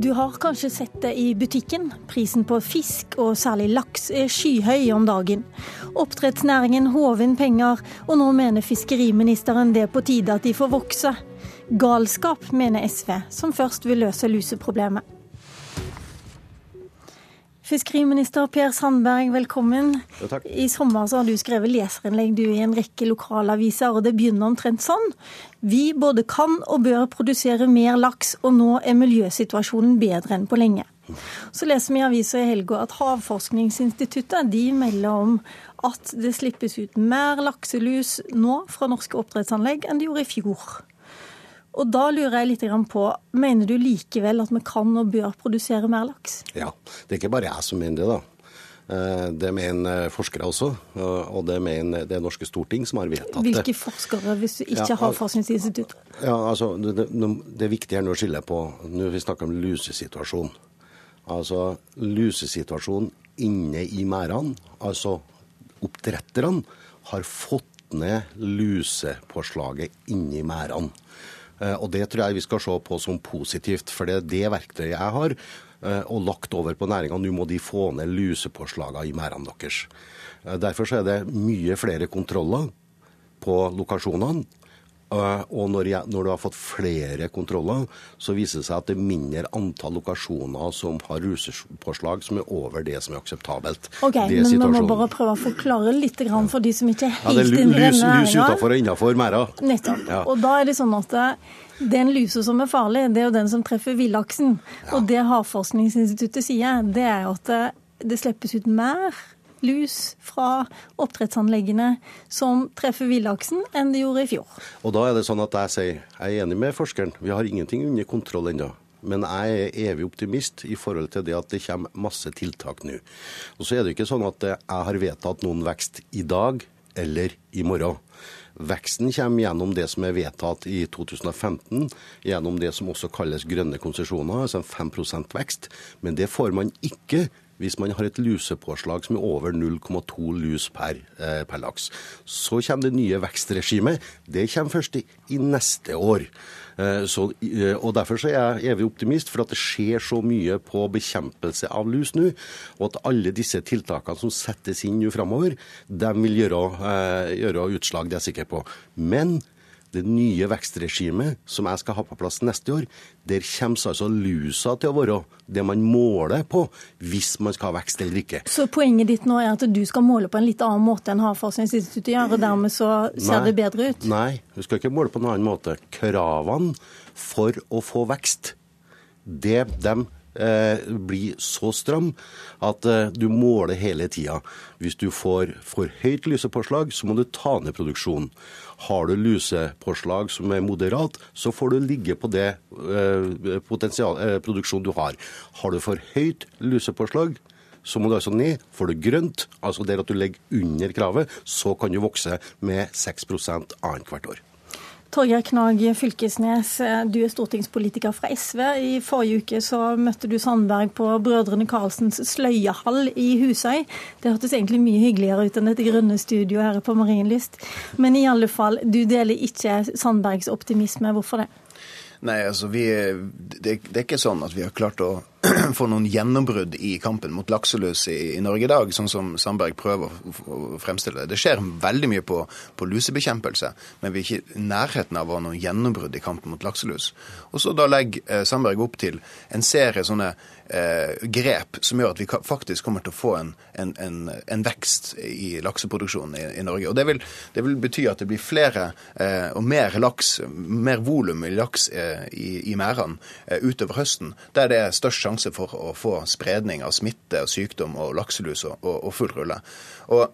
Du har kanskje sett det i butikken. Prisen på fisk, og særlig laks, er skyhøy om dagen. Oppdrettsnæringen håver inn penger, og nå mener fiskeriministeren det er på tide at de får vokse. Galskap, mener SV, som først vil løse luseproblemet. Fiskeriminister Per Sandberg, velkommen. Ja, I sommer har du skrevet leserinnlegg du, i en rekke lokalaviser, og det begynner omtrent sånn. Vi både kan og bør produsere mer laks, og nå er miljøsituasjonen bedre enn på lenge. Så leser vi i avisa i helga at Havforskningsinstituttet de melder om at det slippes ut mer lakselus nå fra norske oppdrettsanlegg enn det gjorde i fjor. Og da lurer jeg litt på, Mener du likevel at vi kan og bør produsere mer laks? Ja, det er ikke bare jeg som mener det. da. Eh, det mener forskere også, og det mener det norske storting som har vedtatt det. Hvilke forskere, hvis du ikke ja, har Forskningsinstituttet? Ja, altså, det, det, er viktig nå å skille på når vi snakker om lusesituasjonen. Altså lusesituasjonen inne i merdene. Altså oppdretterne har fått ned lusepåslaget inni merdene. Eh, og Det tror jeg vi skal se på som positivt, for det er det verktøyet jeg har. Eh, og lagt over på næringa. Nå må de få ned lusepåslagene i merdene deres. Eh, derfor er det mye flere kontroller på lokasjonene. Eh, og når, jeg, når, du har fått flere kontroller, så viser det seg at det er mindre antall lokasjoner som har rusepåslag som er over det som er akseptabelt. Ok, Men vi må bare prøve å forklare litt for de som ikke er helt ja, det er inne i denne næringa. Lus utafor og innafor merda. Nettopp. Ja. Og da er det sånn at den lusa som er farlig, det er jo den som treffer villaksen. Ja. Og det Havforskningsinstituttet sier, det er jo at det slippes ut mer lus fra oppdrettsanleggene som treffer villaksen, enn det gjorde i fjor. Og da er det sånn at Jeg sier, jeg er enig med forskeren, vi har ingenting under kontroll ennå. Men jeg er evig optimist i forhold til det at det kommer masse tiltak nå. Og så er det ikke sånn at jeg har vedtatt noen vekst i dag eller i morgen. Veksten kommer gjennom det som er vedtatt i 2015, gjennom det som også kalles grønne konsesjoner, altså en 5% vekst. Men det får man ikke hvis man har et lusepåslag som er over 0,2 lus per, eh, per, laks. Så kommer det nye vekstregimet. Det kommer først i, i neste år. Eh, så, eh, og Derfor så er jeg evig optimist, for at det skjer så mye på bekjempelse av lus nå. Og at alle disse tiltakene som settes inn nå framover, de vil gjøre, eh, gjøre utslag, det er jeg sikker på. Men det nye vekstregimet som jeg skal ha på plass neste år, der kommer altså lusa til å være det man måler på hvis man skal ha vekst eller ikke. Så poenget ditt nå er at du skal måle på en litt annen måte enn Havforskningsinstituttet gjør, og dermed så ser Nei. det bedre ut? Nei, du skal ikke måle på en annen måte. Kravene for å få vekst, det de eh, blir så stram at eh, du måler hele tida. Hvis du får for høyt lysepåslag, så må du ta ned produksjonen. Har du lusepåslag som er moderat, så får du ligge på det eh, eh, produksjonen du har. Har du for høyt lusepåslag, så må du altså ned. Får du grønt, altså der at du ligger under kravet, så kan du vokse med 6 annethvert år. Torgeir Knag Fylkesnes, du er stortingspolitiker fra SV. I forrige uke så møtte du Sandberg på Brødrene Karlsens sløyehall i Husøy. Det hørtes egentlig mye hyggeligere ut enn dette grønne studioet her på Marienlyst. Men i alle fall, du deler ikke Sandbergs optimisme. Hvorfor det? Nei, altså vi, det, det, er ikke sånn at vi har klart å få noen gjennombrudd i kampen mot lakselus i, i, Norge i dag, sånn som Sandberg prøver å, fremstille det. Det skjer veldig mye på, på, lusebekjempelse, men vi er ikke i nærheten av å ha noen gjennombrudd i kampen mot lakselus. Og så da legger eh, Sandberg opp til en serie sånne eh, grep som gjør at vi faktisk kommer til å få en, en, en, en vekst i lakseproduksjonen i, i, Norge. Og det vil, det vil, bety at det blir flere eh, og mer laks, mer volum i laks eh, i, i merdene eh, utover høsten, der det er størst sjanse for å få spredning av smitte og sykdom og lakselus og, og, full rulle. Og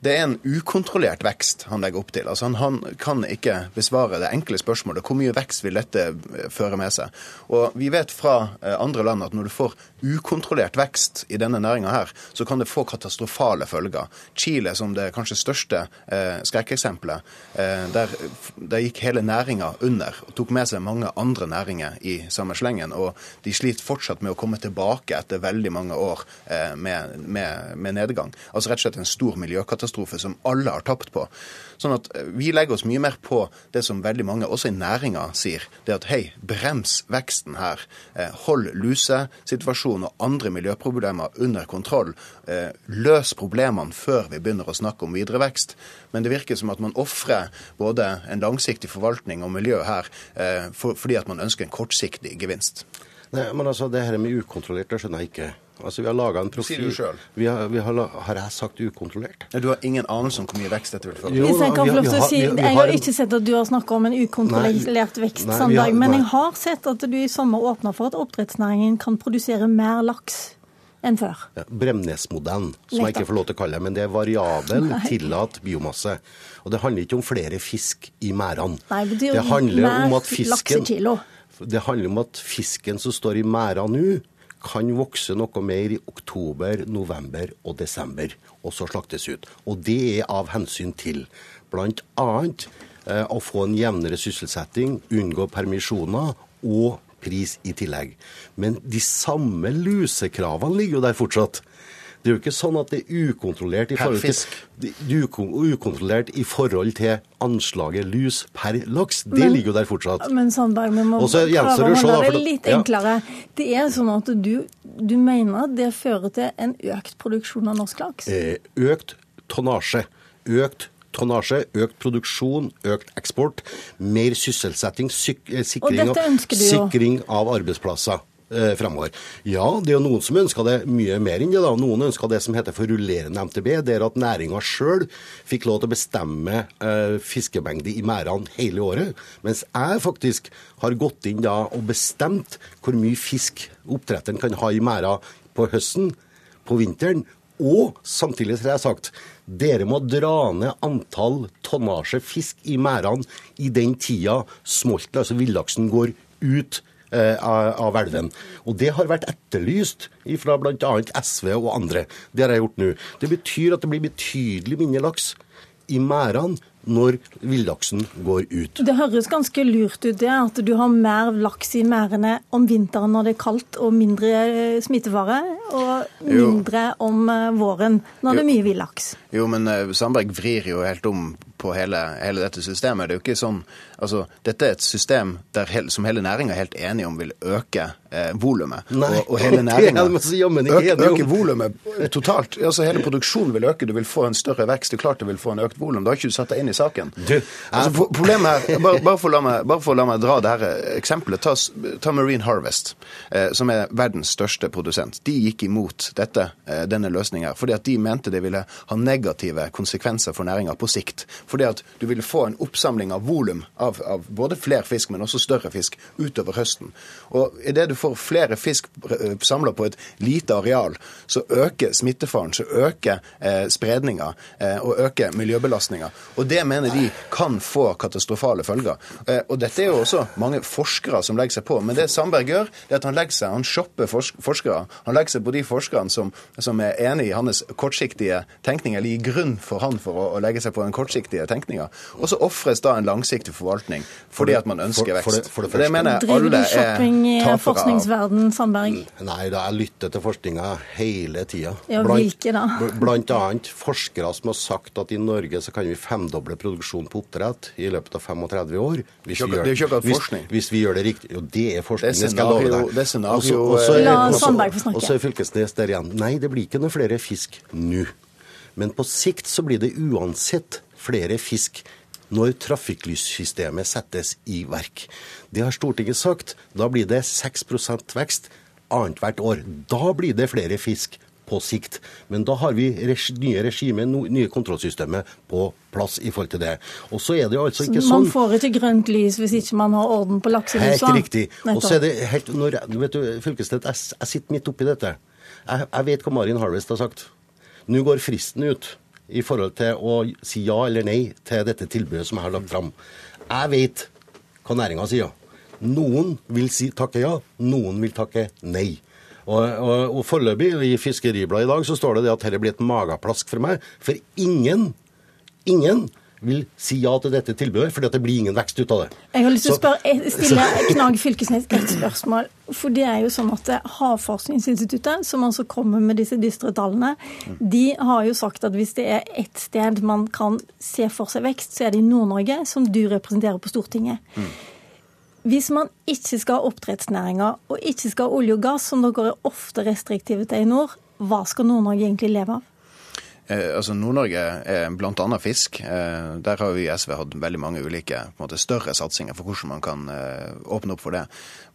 det er en ukontrollert vekst han legger opp til. Altså han, han, kan ikke besvare det enkle spørsmålet hvor mye vekst vil dette føre med seg. Og Vi vet fra eh, andre land at når du får ukontrollert vekst i denne næringa her, så kan det få katastrofale følger. Chile som det kanskje største eh, skrekkeksempelet. Eh, der, der, gikk hele næringa under og tok med seg mange andre næringer i samme slengen. Og de sliter fortsatt med å komme tilbake etter veldig mange år eh, med, med, med, nedgang. Altså rett og slett en stor miljøkatastrofe som alle har tapt på. Sånn at eh, Vi legger oss mye mer på det som veldig mange, også i næringa, sier. Det at hei, brems veksten her. Eh, hold lusesituasjonen og andre miljøproblemer under kontroll. Eh, løs problemene før vi begynner å snakke om videre vekst. Men det virker som at man ofrer både en langsiktig forvaltning og miljø her fordi at man ønsker en kortsiktig gevinst. Nei, men altså, Det her med ukontrollert, det skjønner jeg ikke. Altså, Vi har laga en profil. Sier du sjøl. Har, har, jeg sagt ukontrollert? Ja, du har ingen anelse om hvor mye vekst dette vil føre til? Hvis Jeg kan få lov til å si, jeg har ikke sett at du har snakka om en ukontrollert vekst, nei, dag, men jeg har sett at du i sommer åpna for at oppdrettsnæringen kan produsere mer laks enn før. Ja, Bremnes-modellen, som jeg ikke får lov til å kalle det. Men det er variabel, tillatt biomasse. Og det handler ikke om flere fisk i merdene. Det, det handler om at fisken Det handler om at fisken som står i merda nå, kan vokse noe mer i oktober, november og desember, og så slaktes ut. Og det er av hensyn til bl.a. Eh, å få en jevnere sysselsetting, unngå permisjoner og pris i tillegg. Men de samme lusekravene ligger jo der fortsatt. Det er jo ikke sånn at det er ukontrollert i forhold til, ukontrollert i forhold til anslaget lus per laks. Det men, ligger jo der fortsatt. Men Sandberg, vi må prøve å holde det litt enklere. Ja. Det er sånn at du, du mener at det fører til en økt produksjon av norsk laks? Eh, økt tonnasje. Økt tonnasje, økt produksjon, økt eksport, mer sysselsetting, eh, sikring, sikring av arbeidsplasser eh, fremover. Ja, det er jo noen som ønsker det mye mer enn det. da. Noen ønsker det som heter for rullerende MTB, der at næringa sjøl fikk lov til å bestemme eh, fiskemengde i merdene hele året. Mens jeg faktisk har gått inn da og bestemt hvor mye fisk oppdretteren kan ha i merda på høsten, på vinteren, og samtidig har jeg sagt dere må dra ned antall tonnasje fisk i merdene i den tida smolten, altså villaksen, går ut av elven. Og Det har vært etterlyst fra bl.a. SV og andre. Det har jeg gjort nå. Det betyr at det blir betydelig mindre laks i merdene når villaksen går ut. Det høres ganske lurt ut det, at du har mer laks i merdene om vinteren når det er kaldt og mindre eh, smittefare, og mindre jo. om eh, våren når jo. det er mye villaks. Jo, men Sandberg vrir jo helt om på hele, hele, dette systemet. Det er jo ikke sånn, altså, Dette er et system der, som hele næringa er helt enige om vil øke eh, volumet. Og, og, hele næringa øker, øker volumet totalt. Altså, hele produksjonen vil øke, du vil få en større vekst. Er klart du vil få en økt volum. Da har ikke du satt deg inn i saken. Du, altså, problemet her, bare, bare, for meg, bare for å la meg dra det her eh, eksempelet. Ta, ta Marine Harvest, eh, som er verdens største produsent. De gikk imot dette, eh, denne løsninga fordi at de mente det ville ha negative konsekvenser for næringa på sikt fordi at du vil få en oppsamling av volum av, av, både flere fisk, men også større fisk utover høsten. Og Idet du får flere fisk eh, samla på et lite areal, så øker smittefaren, så øker eh, spredninga eh, og øker miljøbelastninga. Og det mener de kan få katastrofale følger. Eh, og dette er jo også mange forskere som legger seg på. Men det Sandberg gjør, det er at han legger seg, han shopper forskere. Han legger seg på de forskerne som, som er enig i hans kortsiktige tenkning, eller gir grunn for han for å, å legge seg på den kortsiktige tenkninga. Og så ofres da en langsiktig forvaltning fordi at man ønsker vekst. For, for, for det, for det mener jeg alle er shopping i forskningsverden, Sandberg? Nei, da jeg lytter til forskninga hele tida. Ja, hvilke da? Blant annet forskere som har sagt at i Norge så kan vi femdoble produksjonen på oppdrett i løpet av 35 år. Hvis vi, gjør, det hvis, hvis vi gjør det riktig. Jo, det er forskning, det, skal jeg love deg. Det er scenario, La Sandberg få snakke. Og så er Fylkesnes der igjen. Nei, det blir ikke noe flere fisk nå. Men på sikt så blir det uansett flere fisk når trafikklyssystemet settes i verk. Det har Stortinget sagt. Da blir det 6% vekst annethvert år. Da blir det flere fisk på sikt. Men da har vi nye regimer, nye kontrollsystemer på plass i forhold til det. Og så er det altså ikke sånn Man får ikke grønt lys hvis ikke man har orden på lakselusa? Helt riktig. Og så er det helt, når, vet du, Fylkesnett, jeg, jeg sitter midt oppi dette. Jeg, jeg vet hva Marin Harvest har sagt. Nå går fristen ut i forhold til å si ja eller nei til dette tilbudet som jeg har lagt fram. Jeg vet hva næringa sier. Noen vil si, takke ja, noen vil takke nei. Og, og, og foreløpig, i Fiskeribladet i dag, så står det det at dette blir et mageplask for meg. For ingen, ingen vil si ja til dette tilbudet, fordi det blir ingen vekst ut av det. Jeg har lyst til å spørre, stille Knag Fylkesnes ett spørsmål. For det er jo sånn at Havforskningsinstituttet, som altså kommer med disse dystre tallene, de har jo sagt at hvis det er ett sted man kan se for seg vekst, så er det i Nord-Norge, som du representerer på Stortinget. Mm. Hvis man ikke skal ha oppdrettsnæringa og ikke skal ha olje og gass, som dere er ofte restriktive til i nord, hva skal Nord-Norge egentlig leve av? Eh, altså Nord-Norge er bl.a. fisk. Eh, der har vi i SV hatt veldig mange ulike måte, større satsinger for hvordan man kan eh, åpne opp for det.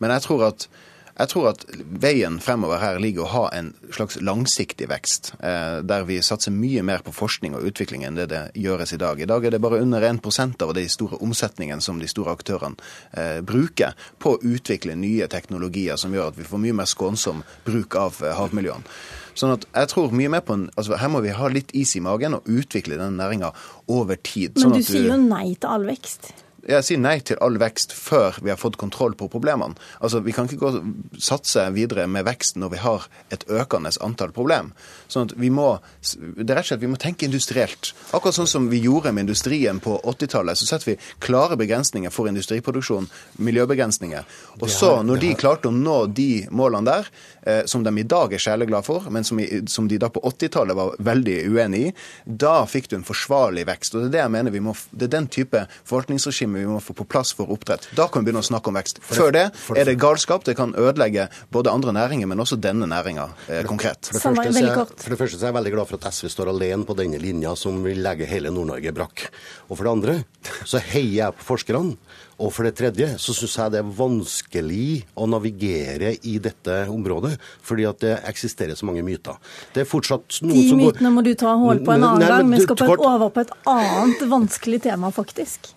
Men jeg tror at jeg tror at veien fremover her ligger å ha en slags langsiktig vekst, eh, der vi satser mye mer på forskning og utvikling enn det det gjøres i dag. I dag er det bare under 1% av de store omsetningene som de store aktørene eh, bruker på å utvikle nye teknologier som gjør at vi får mye mer skånsom bruk av eh, havmiljøene. Sånn at jeg tror mye mer på en, altså Her må vi ha litt is i magen og utvikle denne næringa over tid. Men sånn du sier jo nei til all vekst? Jeg sier nei til all vekst før vi har fått kontroll på problemene. Altså, Vi kan ikke gå satse videre med vekst når vi har et økende antall problem. Sånn at vi må, det er rett og slett, vi må tenke industrielt. Akkurat sånn som vi gjorde med industrien på 80-tallet, så setter vi klare begrensninger for industriproduksjon, miljøbegrensninger. Og så, når de klarte å nå de målene der, som de i dag er sjeleglade for, men som, i, som de da på 80-tallet var veldig uenig i, da fikk du en forsvarlig vekst. Og Det er det jeg mener vi må, det er den type forvaltningsregime vi må få på plass for oppdrett. Da kan vi begynne å snakke om vekst. Før det er det galskap. Det kan ødelegge både andre næringer, men også denne næringa eh, konkret. For det, første, så jeg, for det første så er jeg veldig glad for at SV står alene på denne linja som vil legge hele Nord-Norge brakk. Og for det andre så heier jeg på forskerne. Og for det tredje så syns jeg det er vanskelig å navigere i dette området, fordi at det eksisterer så mange myter. Det er fortsatt noen De som går... mytene må du ta hold på en annen gang. Vi skal på et over på et annet vanskelig tema, faktisk.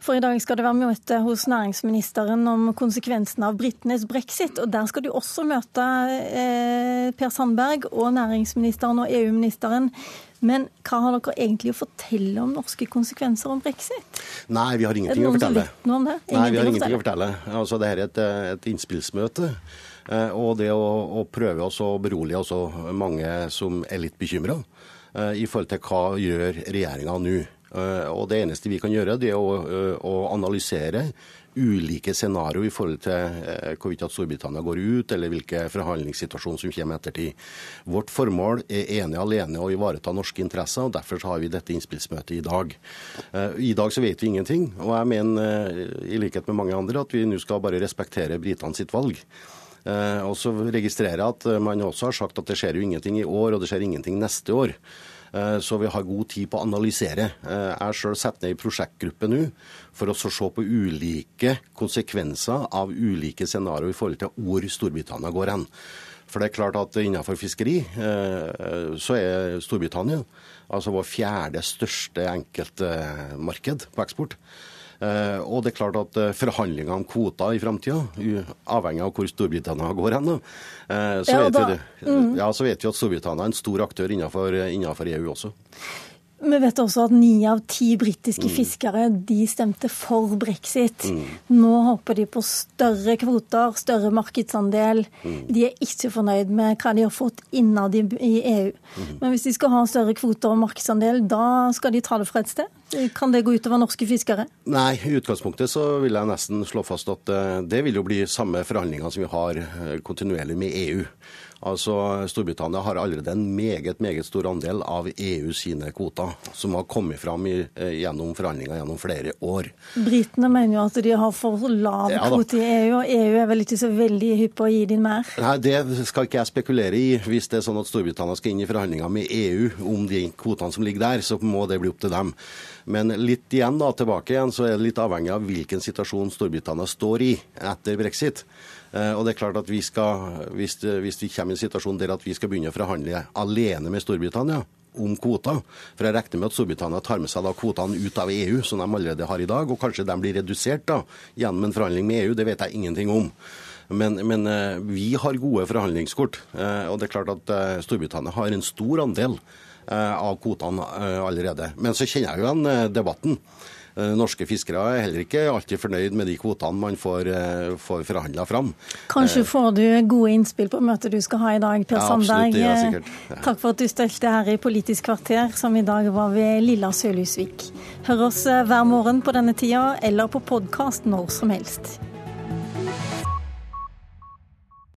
For i dag skal det være møte hos næringsministeren om konsekvensene av britenes brexit. Og der skal du også møte eh, Per Sandberg og næringsministeren og EU-ministeren. Men hva har dere egentlig å fortelle om norske konsekvenser om brexit? Nei, vi har ingenting å fortelle. Noe om det? Nei, vi har ingenting å fortelle. Altså, Dette er et, et innspillsmøte. Eh, og det å, å prøve å berolige også mange som er litt bekymra eh, i forhold til hva gjør regjeringa nå. Eh, og Det eneste vi kan gjøre, det er å, eh, å analysere ulike scenarioer i forhold til eh, hvorvidt Storbritannia går ut, eller hvilke forhandlingssituasjon som kommer ettertid. Vårt formål er ene alene å ivareta norske interesser, og derfor har vi dette innspillsmøtet i dag. I dag så vet vi ingenting, og jeg mener i likhet med mange andre at vi nå skal bare respektere britene sitt valg. Og så registrerer jeg at man også har sagt at det skjer jo ingenting i år, og det skjer ingenting neste år. Eh, så vi har god tid på å analysere. Eh, jeg har sjøl satt ned i prosjektgruppe nå for å se på ulike konsekvenser av ulike scenarioer i forhold til hvor Storbritannia går hen. For det er klart at innenfor fiskeri eh, så er Storbritannia altså vår fjerde største enkeltmarked på eksport. Eh, og det er klart at eh, forhandlinger om kvoter i framtida, avhengig av hvor Storbritannia går hen, eh, så, vet vi, mm. ja, så vet vi at Storbritannia er en stor aktør innenfor, innenfor EU også. Vi vet også at ni av ti britiske mm. fiskere de stemte for brexit. Mm. Nå håper de på større kvoter, større markedsandel. Mm. De er ikke fornøyd med hva de har fått innad i EU. Mm. Men hvis de skal ha større kvoter og markedsandel, da skal de ta det fra et sted? Kan det gå utover norske fiskere? Nei, i utgangspunktet så vil jeg nesten slå fast at eh, det vil jo bli samme forhandlinger som vi har eh, kontinuerlig med EU. Altså, Storbritannia har allerede en meget meget stor andel av EU sine kvoter, som har kommet fram i, eh, gjennom forhandlinger gjennom flere år. Britene mener jo at de har for lav ja, kvote i EU, og EU er vel ikke så veldig hypp på å gi dem mer? Nei, Det skal ikke jeg spekulere i. Hvis det er sånn at Storbritannia skal inn i forhandlinger med EU om de kvotene som ligger der, så må det bli opp til dem. Men litt igjen da, tilbake igjen, så er det litt avhengig av hvilken situasjon Storbritannia står i etter brexit. Eh, og det er klart at vi skal, hvis, hvis vi kommer i en situasjon der at vi skal begynne å forhandle alene med Storbritannia om kvoter. For jeg regner med at Storbritannia tar med seg da kvotene ut av EU, som de allerede har i dag. Og kanskje de blir redusert da, gjennom en forhandling med EU, det vet jeg ingenting om. Men, men eh, vi har gode forhandlingskort. Eh, og det er klart at Storbritannia har en stor andel av kvotene allerede. Men så kjenner jeg jo igjen debatten. Eh, norske fiskere er heller ikke alltid fornøyd med de kvotene man får, eh, får forhandla fram. Kanskje får du gode innspill på møtet du skal ha i dag, Per Ja, Sandberg. er sikkert. Ja. Takk for at du støtte her i Politisk kvarter, som i dag var ved Lilla Sølhusvik. Hør oss hver morgen på denne tida, eller på podkast når som helst.